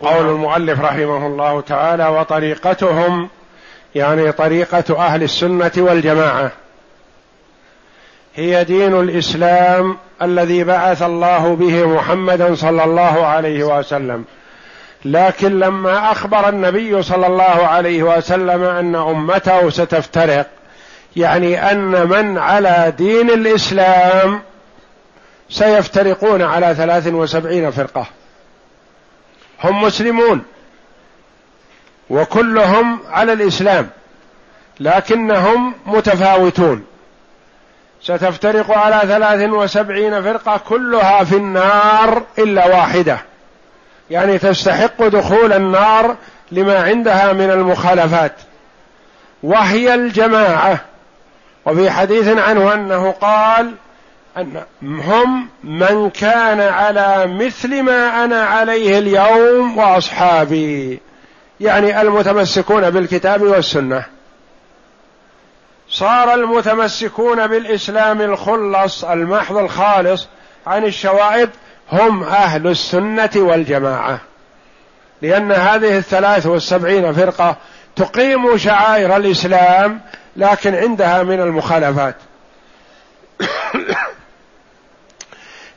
قول المؤلف رحمه الله تعالى وطريقتهم يعني طريقة أهل السنة والجماعة. هي دين الإسلام الذي بعث الله به محمدا صلى الله عليه وسلم. لكن لما أخبر النبي صلى الله عليه وسلم أن أمته ستفترق يعني أن من على دين الإسلام سيفترقون على ثلاث وسبعين فرقة. هم مسلمون وكلهم على الإسلام لكنهم متفاوتون. ستفترق على ثلاث وسبعين فرقة كلها في النار إلا واحدة. يعني تستحق دخول النار لما عندها من المخالفات. وهي الجماعة. وفي حديث عنه أنه قال أن هم من كان على مثل ما أنا عليه اليوم وأصحابي يعني المتمسكون بالكتاب والسنة. صار المتمسكون بالإسلام الخلص المحض الخالص عن الشوائب هم أهل السنة والجماعة. لأن هذه الثلاث والسبعين فرقة تقيم شعائر الإسلام لكن عندها من المخالفات.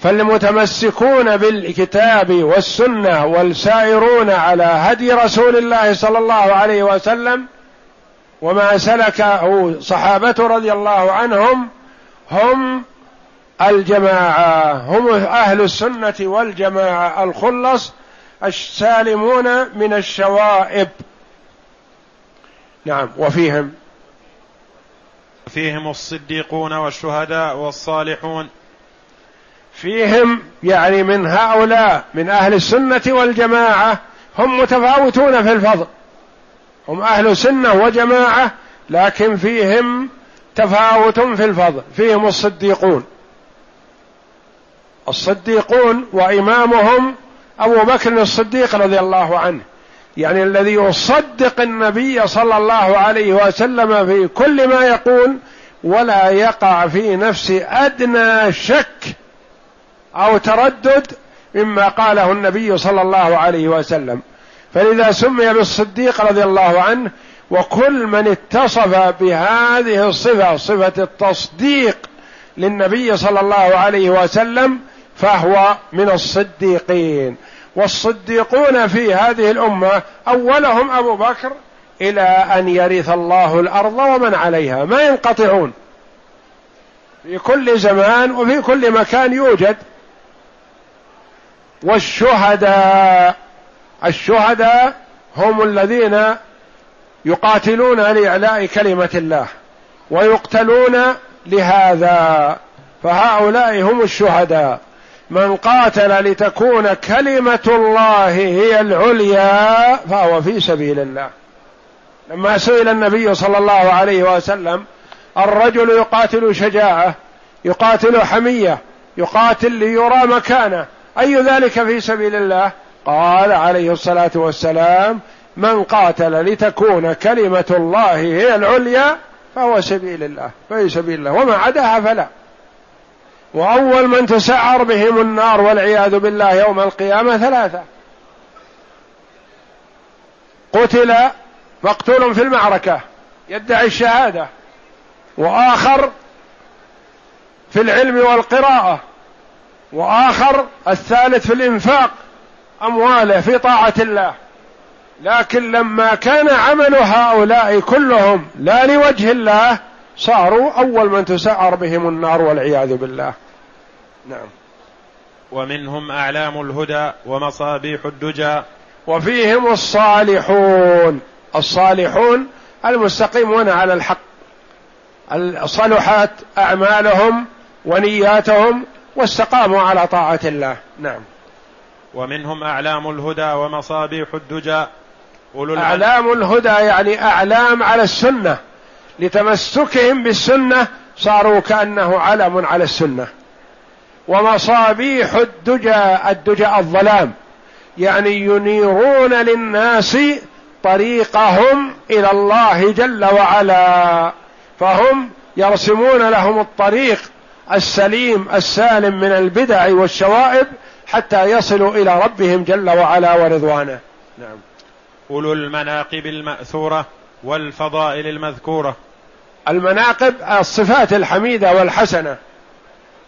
فالمتمسكون بالكتاب والسنة والسائرون على هدي رسول الله صلى الله عليه وسلم وما سلكه صحابته رضي الله عنهم هم الجماعة هم أهل السنة والجماعة الخلص السالمون من الشوائب. نعم وفيهم. فيهم الصديقون والشهداء والصالحون. فيهم يعني من هؤلاء من أهل السنة والجماعة هم متفاوتون في الفضل. هم أهل سنة وجماعة لكن فيهم تفاوت في الفضل. فيهم الصديقون. الصديقون وإمامهم أبو بكر الصديق رضي الله عنه. يعني الذي يصدق النبي صلى الله عليه وسلم في كل ما يقول ولا يقع في نفس أدنى شك أو تردد مما قاله النبي صلى الله عليه وسلم. فلذا سمي بالصديق رضي الله عنه وكل من اتصف بهذه الصفة صفة التصديق للنبي صلى الله عليه وسلم فهو من الصديقين. والصديقون في هذه الأمة أولهم أبو بكر إلى أن يرث الله الأرض ومن عليها. ما ينقطعون. في كل زمان وفي كل مكان يوجد والشهداء. الشهداء هم الذين يقاتلون لإعلاء كلمة الله ويقتلون لهذا. فهؤلاء هم الشهداء. من قاتل لتكون كلمة الله هي العليا فهو في سبيل الله. لما سئل النبي صلى الله عليه وسلم الرجل يقاتل شجاعة يقاتل حمية يقاتل ليرى مكانه أي ذلك في سبيل الله؟ قال عليه الصلاة والسلام من قاتل لتكون كلمة الله هي العليا فهو سبيل الله. في سبيل الله. وما عداها فلا. وأول من تسعر بهم النار والعياذ بالله يوم القيامة ثلاثة. قتل مقتول في المعركة يدعي الشهادة. وآخر في العلم والقراءة. وآخر الثالث في الإنفاق أمواله في طاعة الله. لكن لما كان عمل هؤلاء كلهم لا لوجه الله صاروا أول من تسعر بهم النار والعياذ بالله. نعم. ومنهم أعلام الهدى ومصابيح الدجى. وفيهم الصالحون. الصالحون المستقيمون على الحق. صلحت أعمالهم ونياتهم واستقاموا على طاعة الله. نعم. ومنهم أعلام الهدى ومصابيح الدجى. أولو أعلام الهدى يعني أعلام على السنة. لتمسكهم بالسنة صاروا كأنه علم على السنة. ومصابيح الدجى الدجى الظلام. يعني ينيرون للناس طريقهم إلى الله جل وعلا. فهم يرسمون لهم الطريق السليم السالم من البدع والشوائب حتى يصلوا إلى ربهم جل وعلا ورضوانه نعم. أولو المناقب المأثورة والفضائل المذكورة. المناقب الصفات الحميدة والحسنة.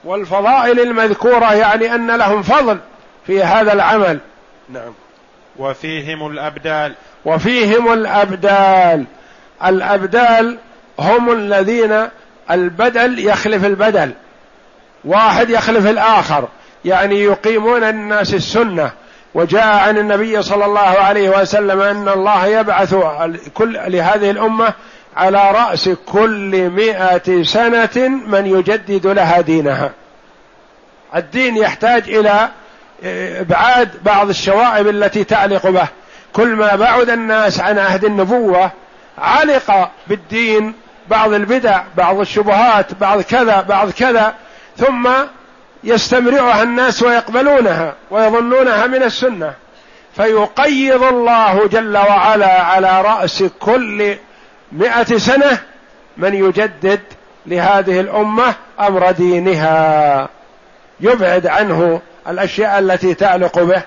والفضائل المذكورة يعني أن لهم فضل في هذا العمل. نعم. وفيهم الأبدال. وفيهم الأبدال. الأبدال هم الذين البدل يخلف البدل. واحد يخلف الآخر. يعني يقيمون الناس السنة. وجاء عن النبي صلى الله عليه وسلم أن الله يبعث كل لهذه الأمة على رأس كل مائه سنة من يجدد لها دينها. الدين يحتاج إلى إبعاد بعض الشوائب التي تعلق به. كل ما بعد الناس عن عهد النبوة علق بالدين بعض البدع بعض الشبهات بعض كذا بعض كذا. ثم يستمرعها الناس ويقبلونها ويظنونها من السنة. فيقيض الله جل وعلا على رأس كل مائه سنة من يجدد لهذه الأمة أمر دينها. يبعد عنه الأشياء التي تعلق به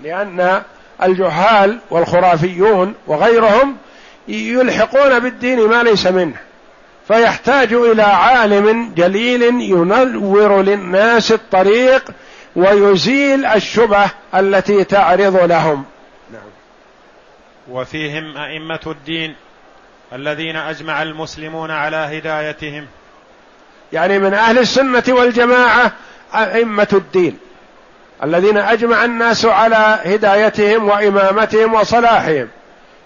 لأن الجهال والخرافيون وغيرهم يلحقون بالدين ما ليس منه. فيحتاج إلى عالم جليل ينور للناس الطريق ويزيل الشبه التي تعرض لهم. نعم. وفيهم أئمة الدين الذين أجمع المسلمون على هدايتهم. يعني من أهل السنة والجماعة أئمة الدين الذين أجمع الناس على هدايتهم وإمامتهم وصلاحهم.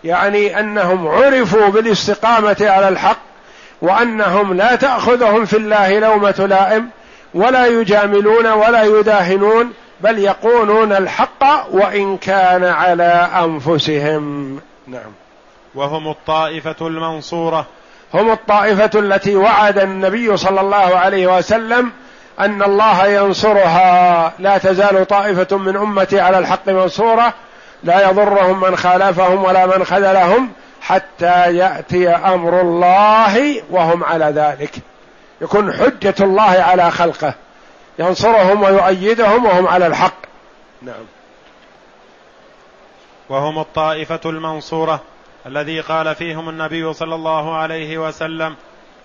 يعني أنهم عرفوا بالاستقامة على الحق وأنهم لا تأخذهم في الله لومة لائم ولا يجاملون ولا يداهنون بل يقولون الحق وإن كان على أنفسهم. نعم. وهم الطائفة المنصورة. هم الطائفة التي وعد النبي صلى الله عليه وسلم أن الله ينصرها. لا تزال طائفة من أمتي على الحق منصورة لا يضرهم من خالفهم ولا من خذلهم حتى يأتي أمر الله وهم على ذلك. يكون حجة الله على خلقه. ينصرهم ويؤيدهم وهم على الحق. نعم. وهم الطائفة المنصورة الذي قال فيهم النبي صلى الله عليه وسلم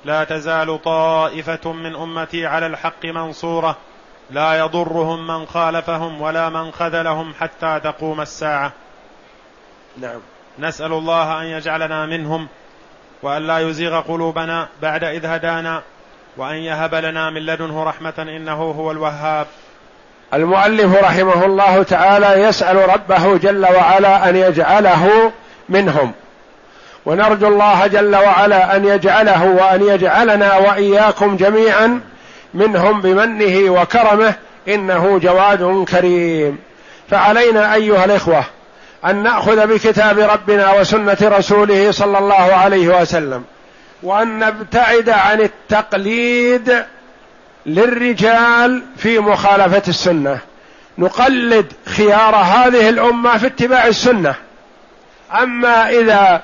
لا تزال طائفة من أمتي على الحق منصورة. لا يضرهم من خالفهم ولا من خذلهم حتى تقوم الساعة. نعم. نسأل الله أن يجعلنا منهم وأن لا يزيغ قلوبنا بعد إذ هدانا وأن يهب لنا من لدنه رحمة إنه هو الوهاب. المؤلف رحمه الله تعالى يسأل ربه جل وعلا أن يجعله منهم. ونرجو الله جل وعلا أن يجعله وأن يجعلنا وإياكم جميعا منهم بمنه وكرمه إنه جواد كريم. فعلينا أيها الإخوة أن نأخذ بكتاب ربنا وسنة رسوله صلى الله عليه وسلم وأن نبتعد عن التقليد للرجال في مخالفة السنة. نقلد خيار هذه الأمة في اتباع السنة. أما إذا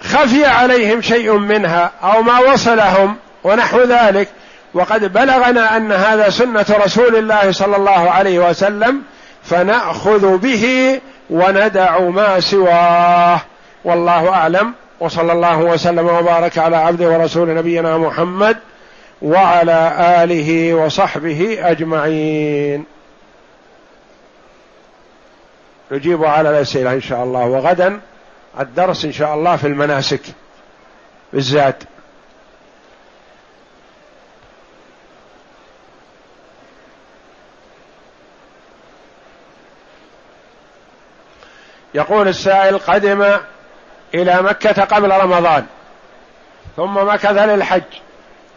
خفي عليهم شيء منها أو ما وصلهم ونحو ذلك وقد بلغنا أن هذا سنة رسول الله صلى الله عليه وسلم فنأخذ به وندع ما سواه. والله أعلم. وصلى الله وسلم وبارك على عبده ورسول نبينا محمد وعلى آله وصحبه أجمعين. نجيب على الأسئلة إن شاء الله. وغدا الدرس إن شاء الله في المناسك بالذات. يقول السائل قدم إلى مكة قبل رمضان ثم مكث للحج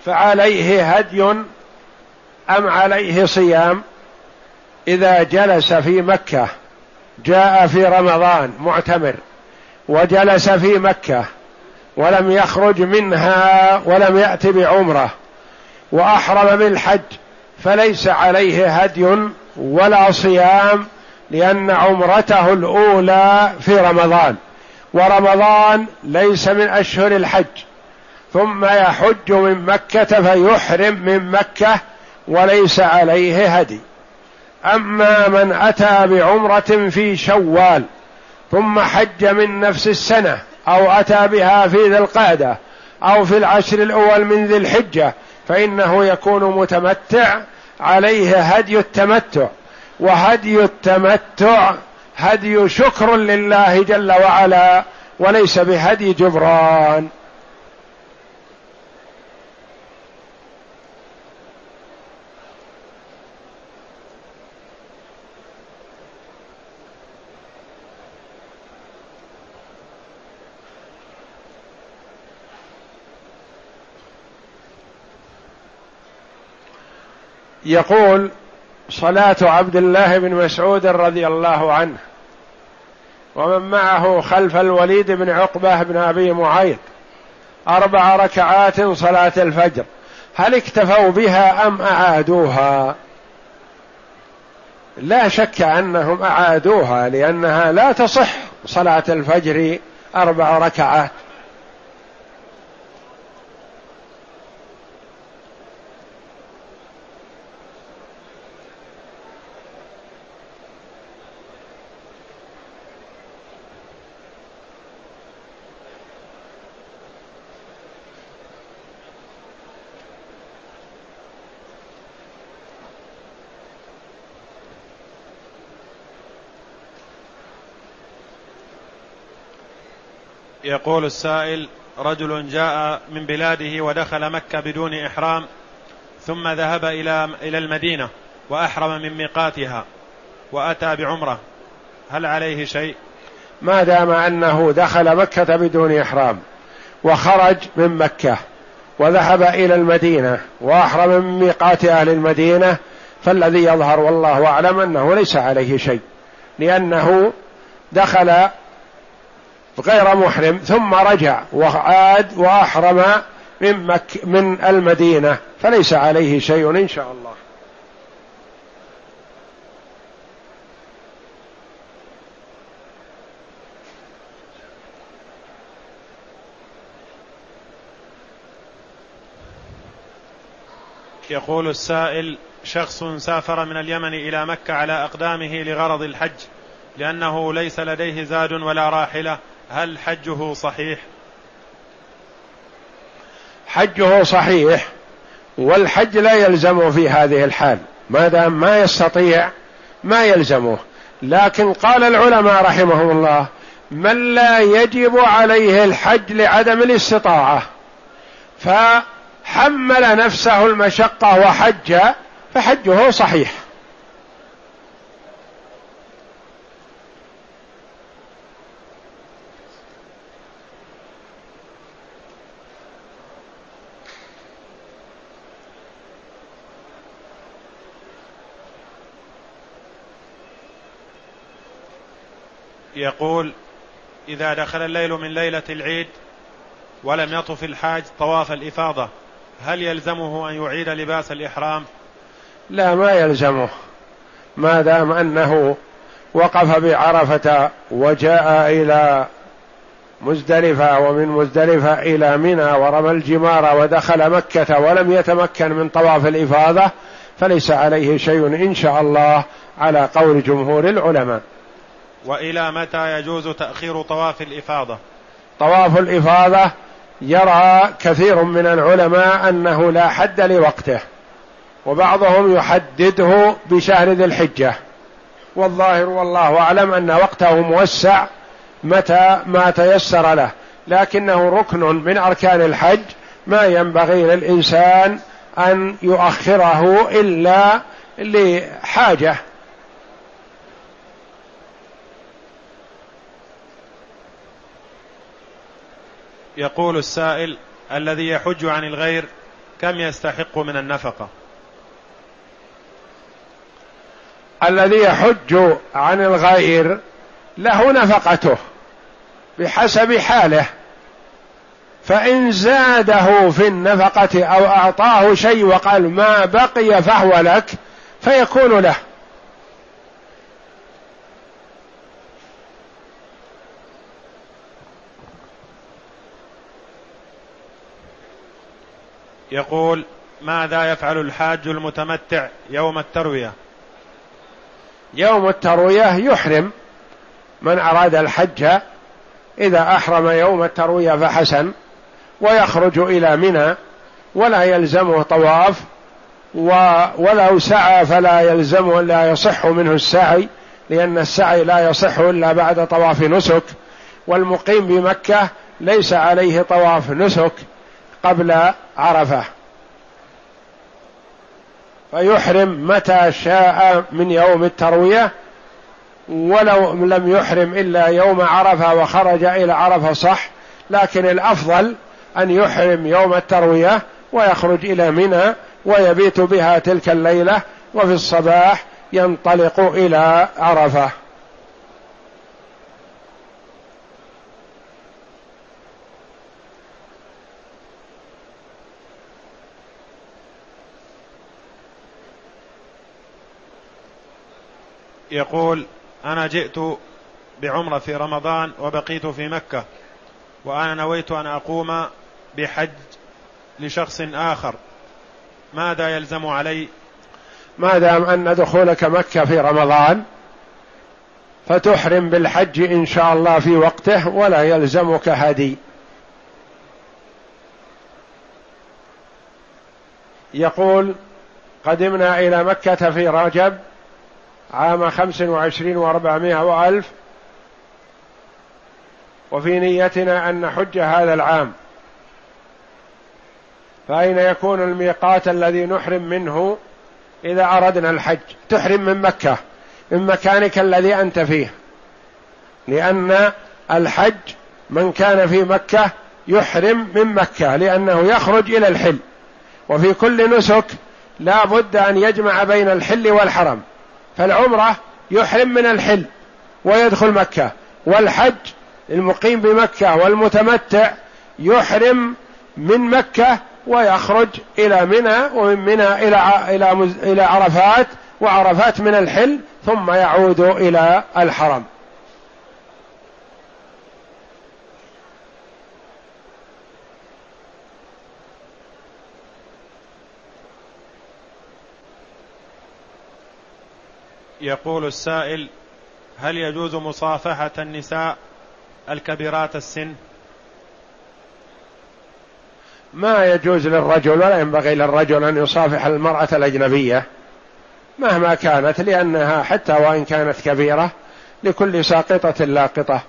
فعليه هدي أم عليه صيام؟ إذا جلس في مكة جاء في رمضان معتمر وجلس في مكة ولم يخرج منها ولم يأت بعمرة وأحرم بالحج فليس عليه هدي ولا صيام لأن عمرته الأولى في رمضان ورمضان ليس من أشهر الحج ثم يحج من مكة فيحرم من مكة وليس عليه هدي. أما من أتى بعمرة في شوال ثم حج من نفس السنة أو أتى بها في ذي القعدة أو في العشر الأول من ذي الحجة فإنه يكون متمتع عليه هدي التمتع. وهدي التمتع هدي شكر لله جل وعلا وليس بهدي جبران. يقول صلاة عبد الله بن مسعود رضي الله عنه. ومن معه خلف الوليد بن عقبة بن أبي معيط. أربع ركعات صلاة الفجر. هل اكتفوا بها أم أعادوها؟ لا شك أنهم أعادوها لأنها لا تصح صلاة الفجر أربع ركعات. يقول السائل رجل جاء من بلاده ودخل مكة بدون إحرام ثم ذهب إلى إلى المدينة وأحرم من ميقاتها وأتى بعمرة هل عليه شيء؟ ما دام أنه دخل مكة بدون إحرام وخرج من مكة وذهب إلى المدينة وأحرم من ميقات أهل المدينة فالذي يظهر والله أعلم أنه ليس عليه شيء لأنه دخل غير محرم ثم رجع وعاد وأحرم من مك من المدينة. فليس عليه شيء إن شاء الله. يقول السائل شخص سافر من اليمن إلى مكة على أقدامه لغرض الحج لأنه ليس لديه زاد ولا راحلة هل حجه صحيح؟ حجه صحيح والحج لا يلزمه في هذه الحال. ما دام ما يستطيع ما يلزمه. لكن قال العلماء رحمهم الله من لا يجب عليه الحج لعدم الاستطاعة فحمل نفسه المشقة وحج فحجه صحيح. يقول إذا دخل الليل من ليلة العيد ولم يطف الحاج طواف الإفاضة هل يلزمه أن يعيد لباس الإحرام؟ لا ما يلزمه. ما دام أنه وقف بعرفة وجاء إلى مزدلفة ومن مزدلفة إلى منى ورمى الجمار ودخل مكة ولم يتمكن من طواف الإفاضة فليس عليه شيء إن شاء الله على قول جمهور العلماء. وإلى متى يجوز تأخير طواف الإفاضة؟ طواف الإفاضة يرى كثير من العلماء أنه لا حد لوقته وبعضهم يحدده بشهر ذي الحجة. والظاهر والله أعلم أن وقته موسع متى ما تيسر له لكنه ركن من أركان الحج ما ينبغي للإنسان أن يؤخره إلا لحاجة. يقول السائل الذي يحج عن الغير كم يستحق من النفقة؟ الذي يحج عن الغير له نفقته بحسب حاله فإن زاده في النفقة أو أعطاه شيء وقال ما بقي فهو لك فيكون له. يقول ماذا يفعل الحاج المتمتع يوم التروية؟ يوم التروية يحرم من أراد الحج. إذا أحرم يوم التروية فحسن ويخرج إلى منى ولا يلزمه طواف ولو سعى فلا يلزمه لا يصح منه السعي لأن السعي لا يصح إلا بعد طواف نسك. والمقيم بمكة ليس عليه طواف نسك. قبل عرفة. فيحرم متى شاء من يوم التروية ولو لم يحرم إلا يوم عرفة وخرج إلى عرفة صح لكن الأفضل أن يحرم يوم التروية ويخرج إلى منى ويبيت بها تلك الليلة وفي الصباح ينطلق إلى عرفة. يقول أنا جئت بعمرة في رمضان وبقيت في مكة وأنا نويت أن أقوم بحج لشخص آخر. ماذا يلزم علي؟ ما دام أن دخولك مكة في رمضان فتحرم بالحج إن شاء الله في وقته ولا يلزمك هدي. يقول قدمنا إلى مكة في رجب عام خمس وعشرين وأربعمائة وألف. وفي نيتنا أن نحج هذا العام. فأين يكون الميقات الذي نحرم منه إذا أردنا الحج؟ تحرم من مكة من مكانك الذي أنت فيه. لأن الحج من كان في مكة يحرم من مكة لأنه يخرج إلى الحل. وفي كل نسك لا بد أن يجمع بين الحل والحرم. فالعمرة يحرم من الحل ويدخل مكة. والحج المقيم بمكة والمتمتع يحرم من مكة ويخرج إلى منى ومن منى إلى إلى إلى عرفات وعرفات من الحل ثم يعود إلى الحرم. يقول السائل هل يجوز مصافحة النساء الكبيرات السن؟ ما يجوز للرجل ولا ينبغي للرجل أن يصافح المرأة الأجنبية مهما كانت لأنها حتى وإن كانت كبيرة لكل ساقطة لاقطة.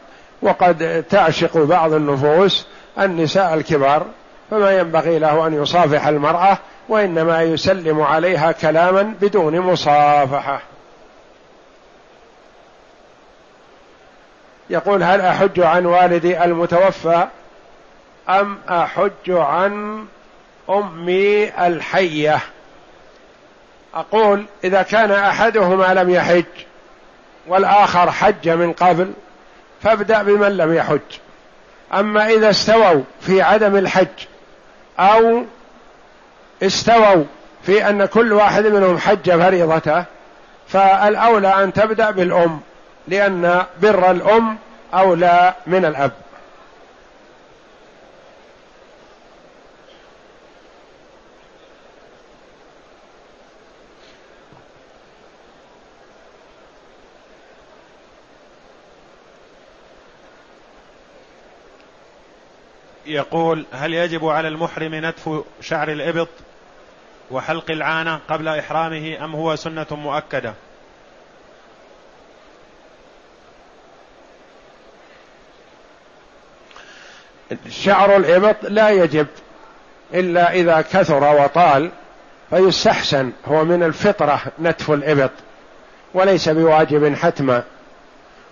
وقد تعشق بعض النفوس النساء الكبار فما ينبغي له أن يصافح المرأة وإنما يسلم عليها كلاما بدون مصافحة. يقول هل أحج عن والدي المتوفى أم أحج عن أمي الحية؟ أقول إذا كان أحدهما لم يحج والآخر حج من قبل فابدأ بمن لم يحج. أما إذا استووا في عدم الحج أو استووا في أن كل واحد منهم حج فريضته فالأولى أن تبدأ بالأم. لأن بر الأم أولى من الأب. يقول هل يجب على المحرم نتف شعر الإبط وحلق العانة قبل إحرامه أم هو سنة مؤكدة؟ شعر الإبط لا يجب إلا إذا كثر وطال فيستحسن هو من الفطرة نتف الإبط وليس بواجب حتما.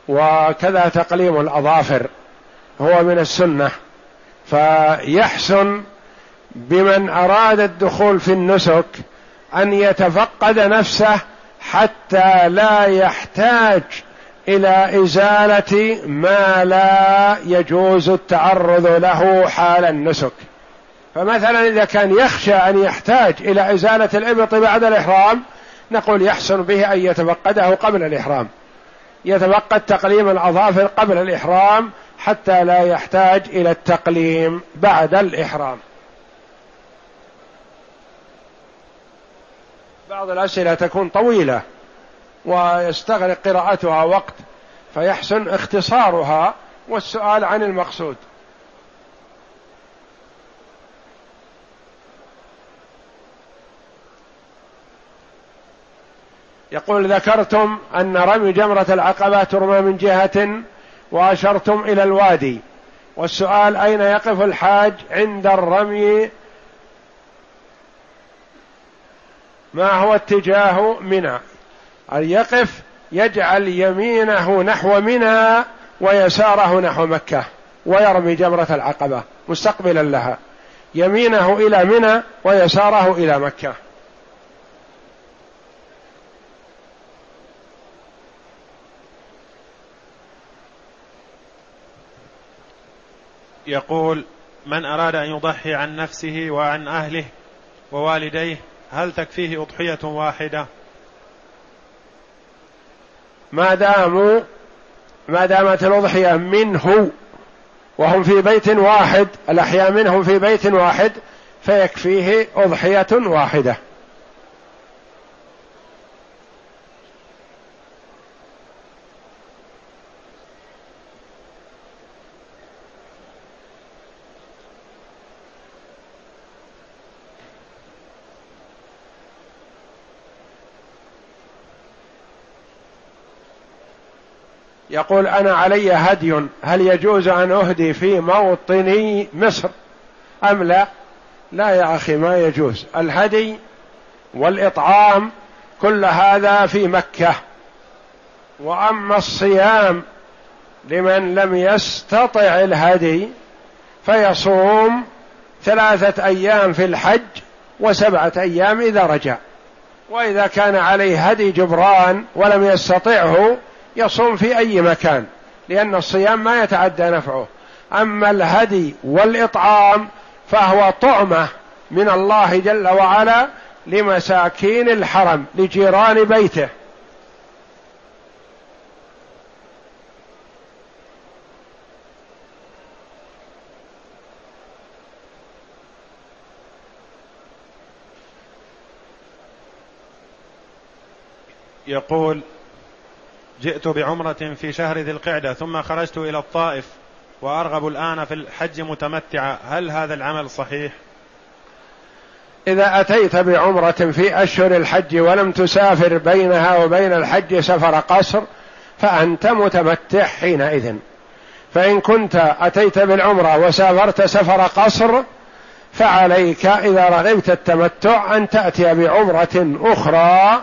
وكذا تقليم الأظافر هو من السنة. فيحسن بمن أراد الدخول في النسك أن يتفقد نفسه حتى لا يحتاج إلى إزالة ما لا يجوز التعرض له حال النسك. فمثلا إذا كان يخشى أن يحتاج إلى إزالة الإبط بعد الإحرام نقول يحسن به أن يتفقده قبل الإحرام. يتفقد تقليم الأظافر قبل الإحرام حتى لا يحتاج إلى التقليم بعد الإحرام. بعض الأسئلة تكون طويلة. ويستغرق قراءتها وقت فيحسن اختصارها والسؤال عن المقصود. يقول ذكرتم أن رمي جمرة العقبة ترمى من جهة وأشرتم إلى الوادي. والسؤال أين يقف الحاج عند الرمي؟ ما هو اتجاه منى؟ أن يقف يجعل يمينه نحو منى ويساره نحو مكة ويرمي جمرة العقبة مستقبلا لها. يمينه إلى منى ويساره إلى مكة. يقول من أراد أن يضحي عن نفسه وعن أهله ووالديه هل تكفيه أضحية واحدة؟ ما داموا ما دامت الأضحية منه وهم في بيت واحد الأحياء منهم في بيت واحد فيكفيه أضحية واحدة. يقول أنا علي هدي هل يجوز أن أهدي في موطني مصر؟ أم لا؟ لا يا أخي ما يجوز. الهدي والإطعام كل هذا في مكة. وأما الصيام لمن لم يستطع الهدي فيصوم ثلاثة أيام في الحج وسبعة أيام إذا رجع. وإذا كان عليه هدي جبران ولم يستطعه يصوم في أي مكان لأن الصيام ما يتعدى نفعه. أما الهدي والإطعام فهو طعمة من الله جل وعلا لمساكين الحرم لجيران بيته. يقول جئت بعمرة في شهر ذي القعدة ثم خرجت إلى الطائف وأرغب الآن في الحج متمتعا هل هذا العمل صحيح؟ إذا أتيت بعمرة في أشهر الحج ولم تسافر بينها وبين الحج سفر قصر فأنت متمتع حينئذ فإن كنت أتيت بالعمرة وسافرت سفر قصر فعليك إذا رغبت التمتع أن تأتي بعمرة أخرى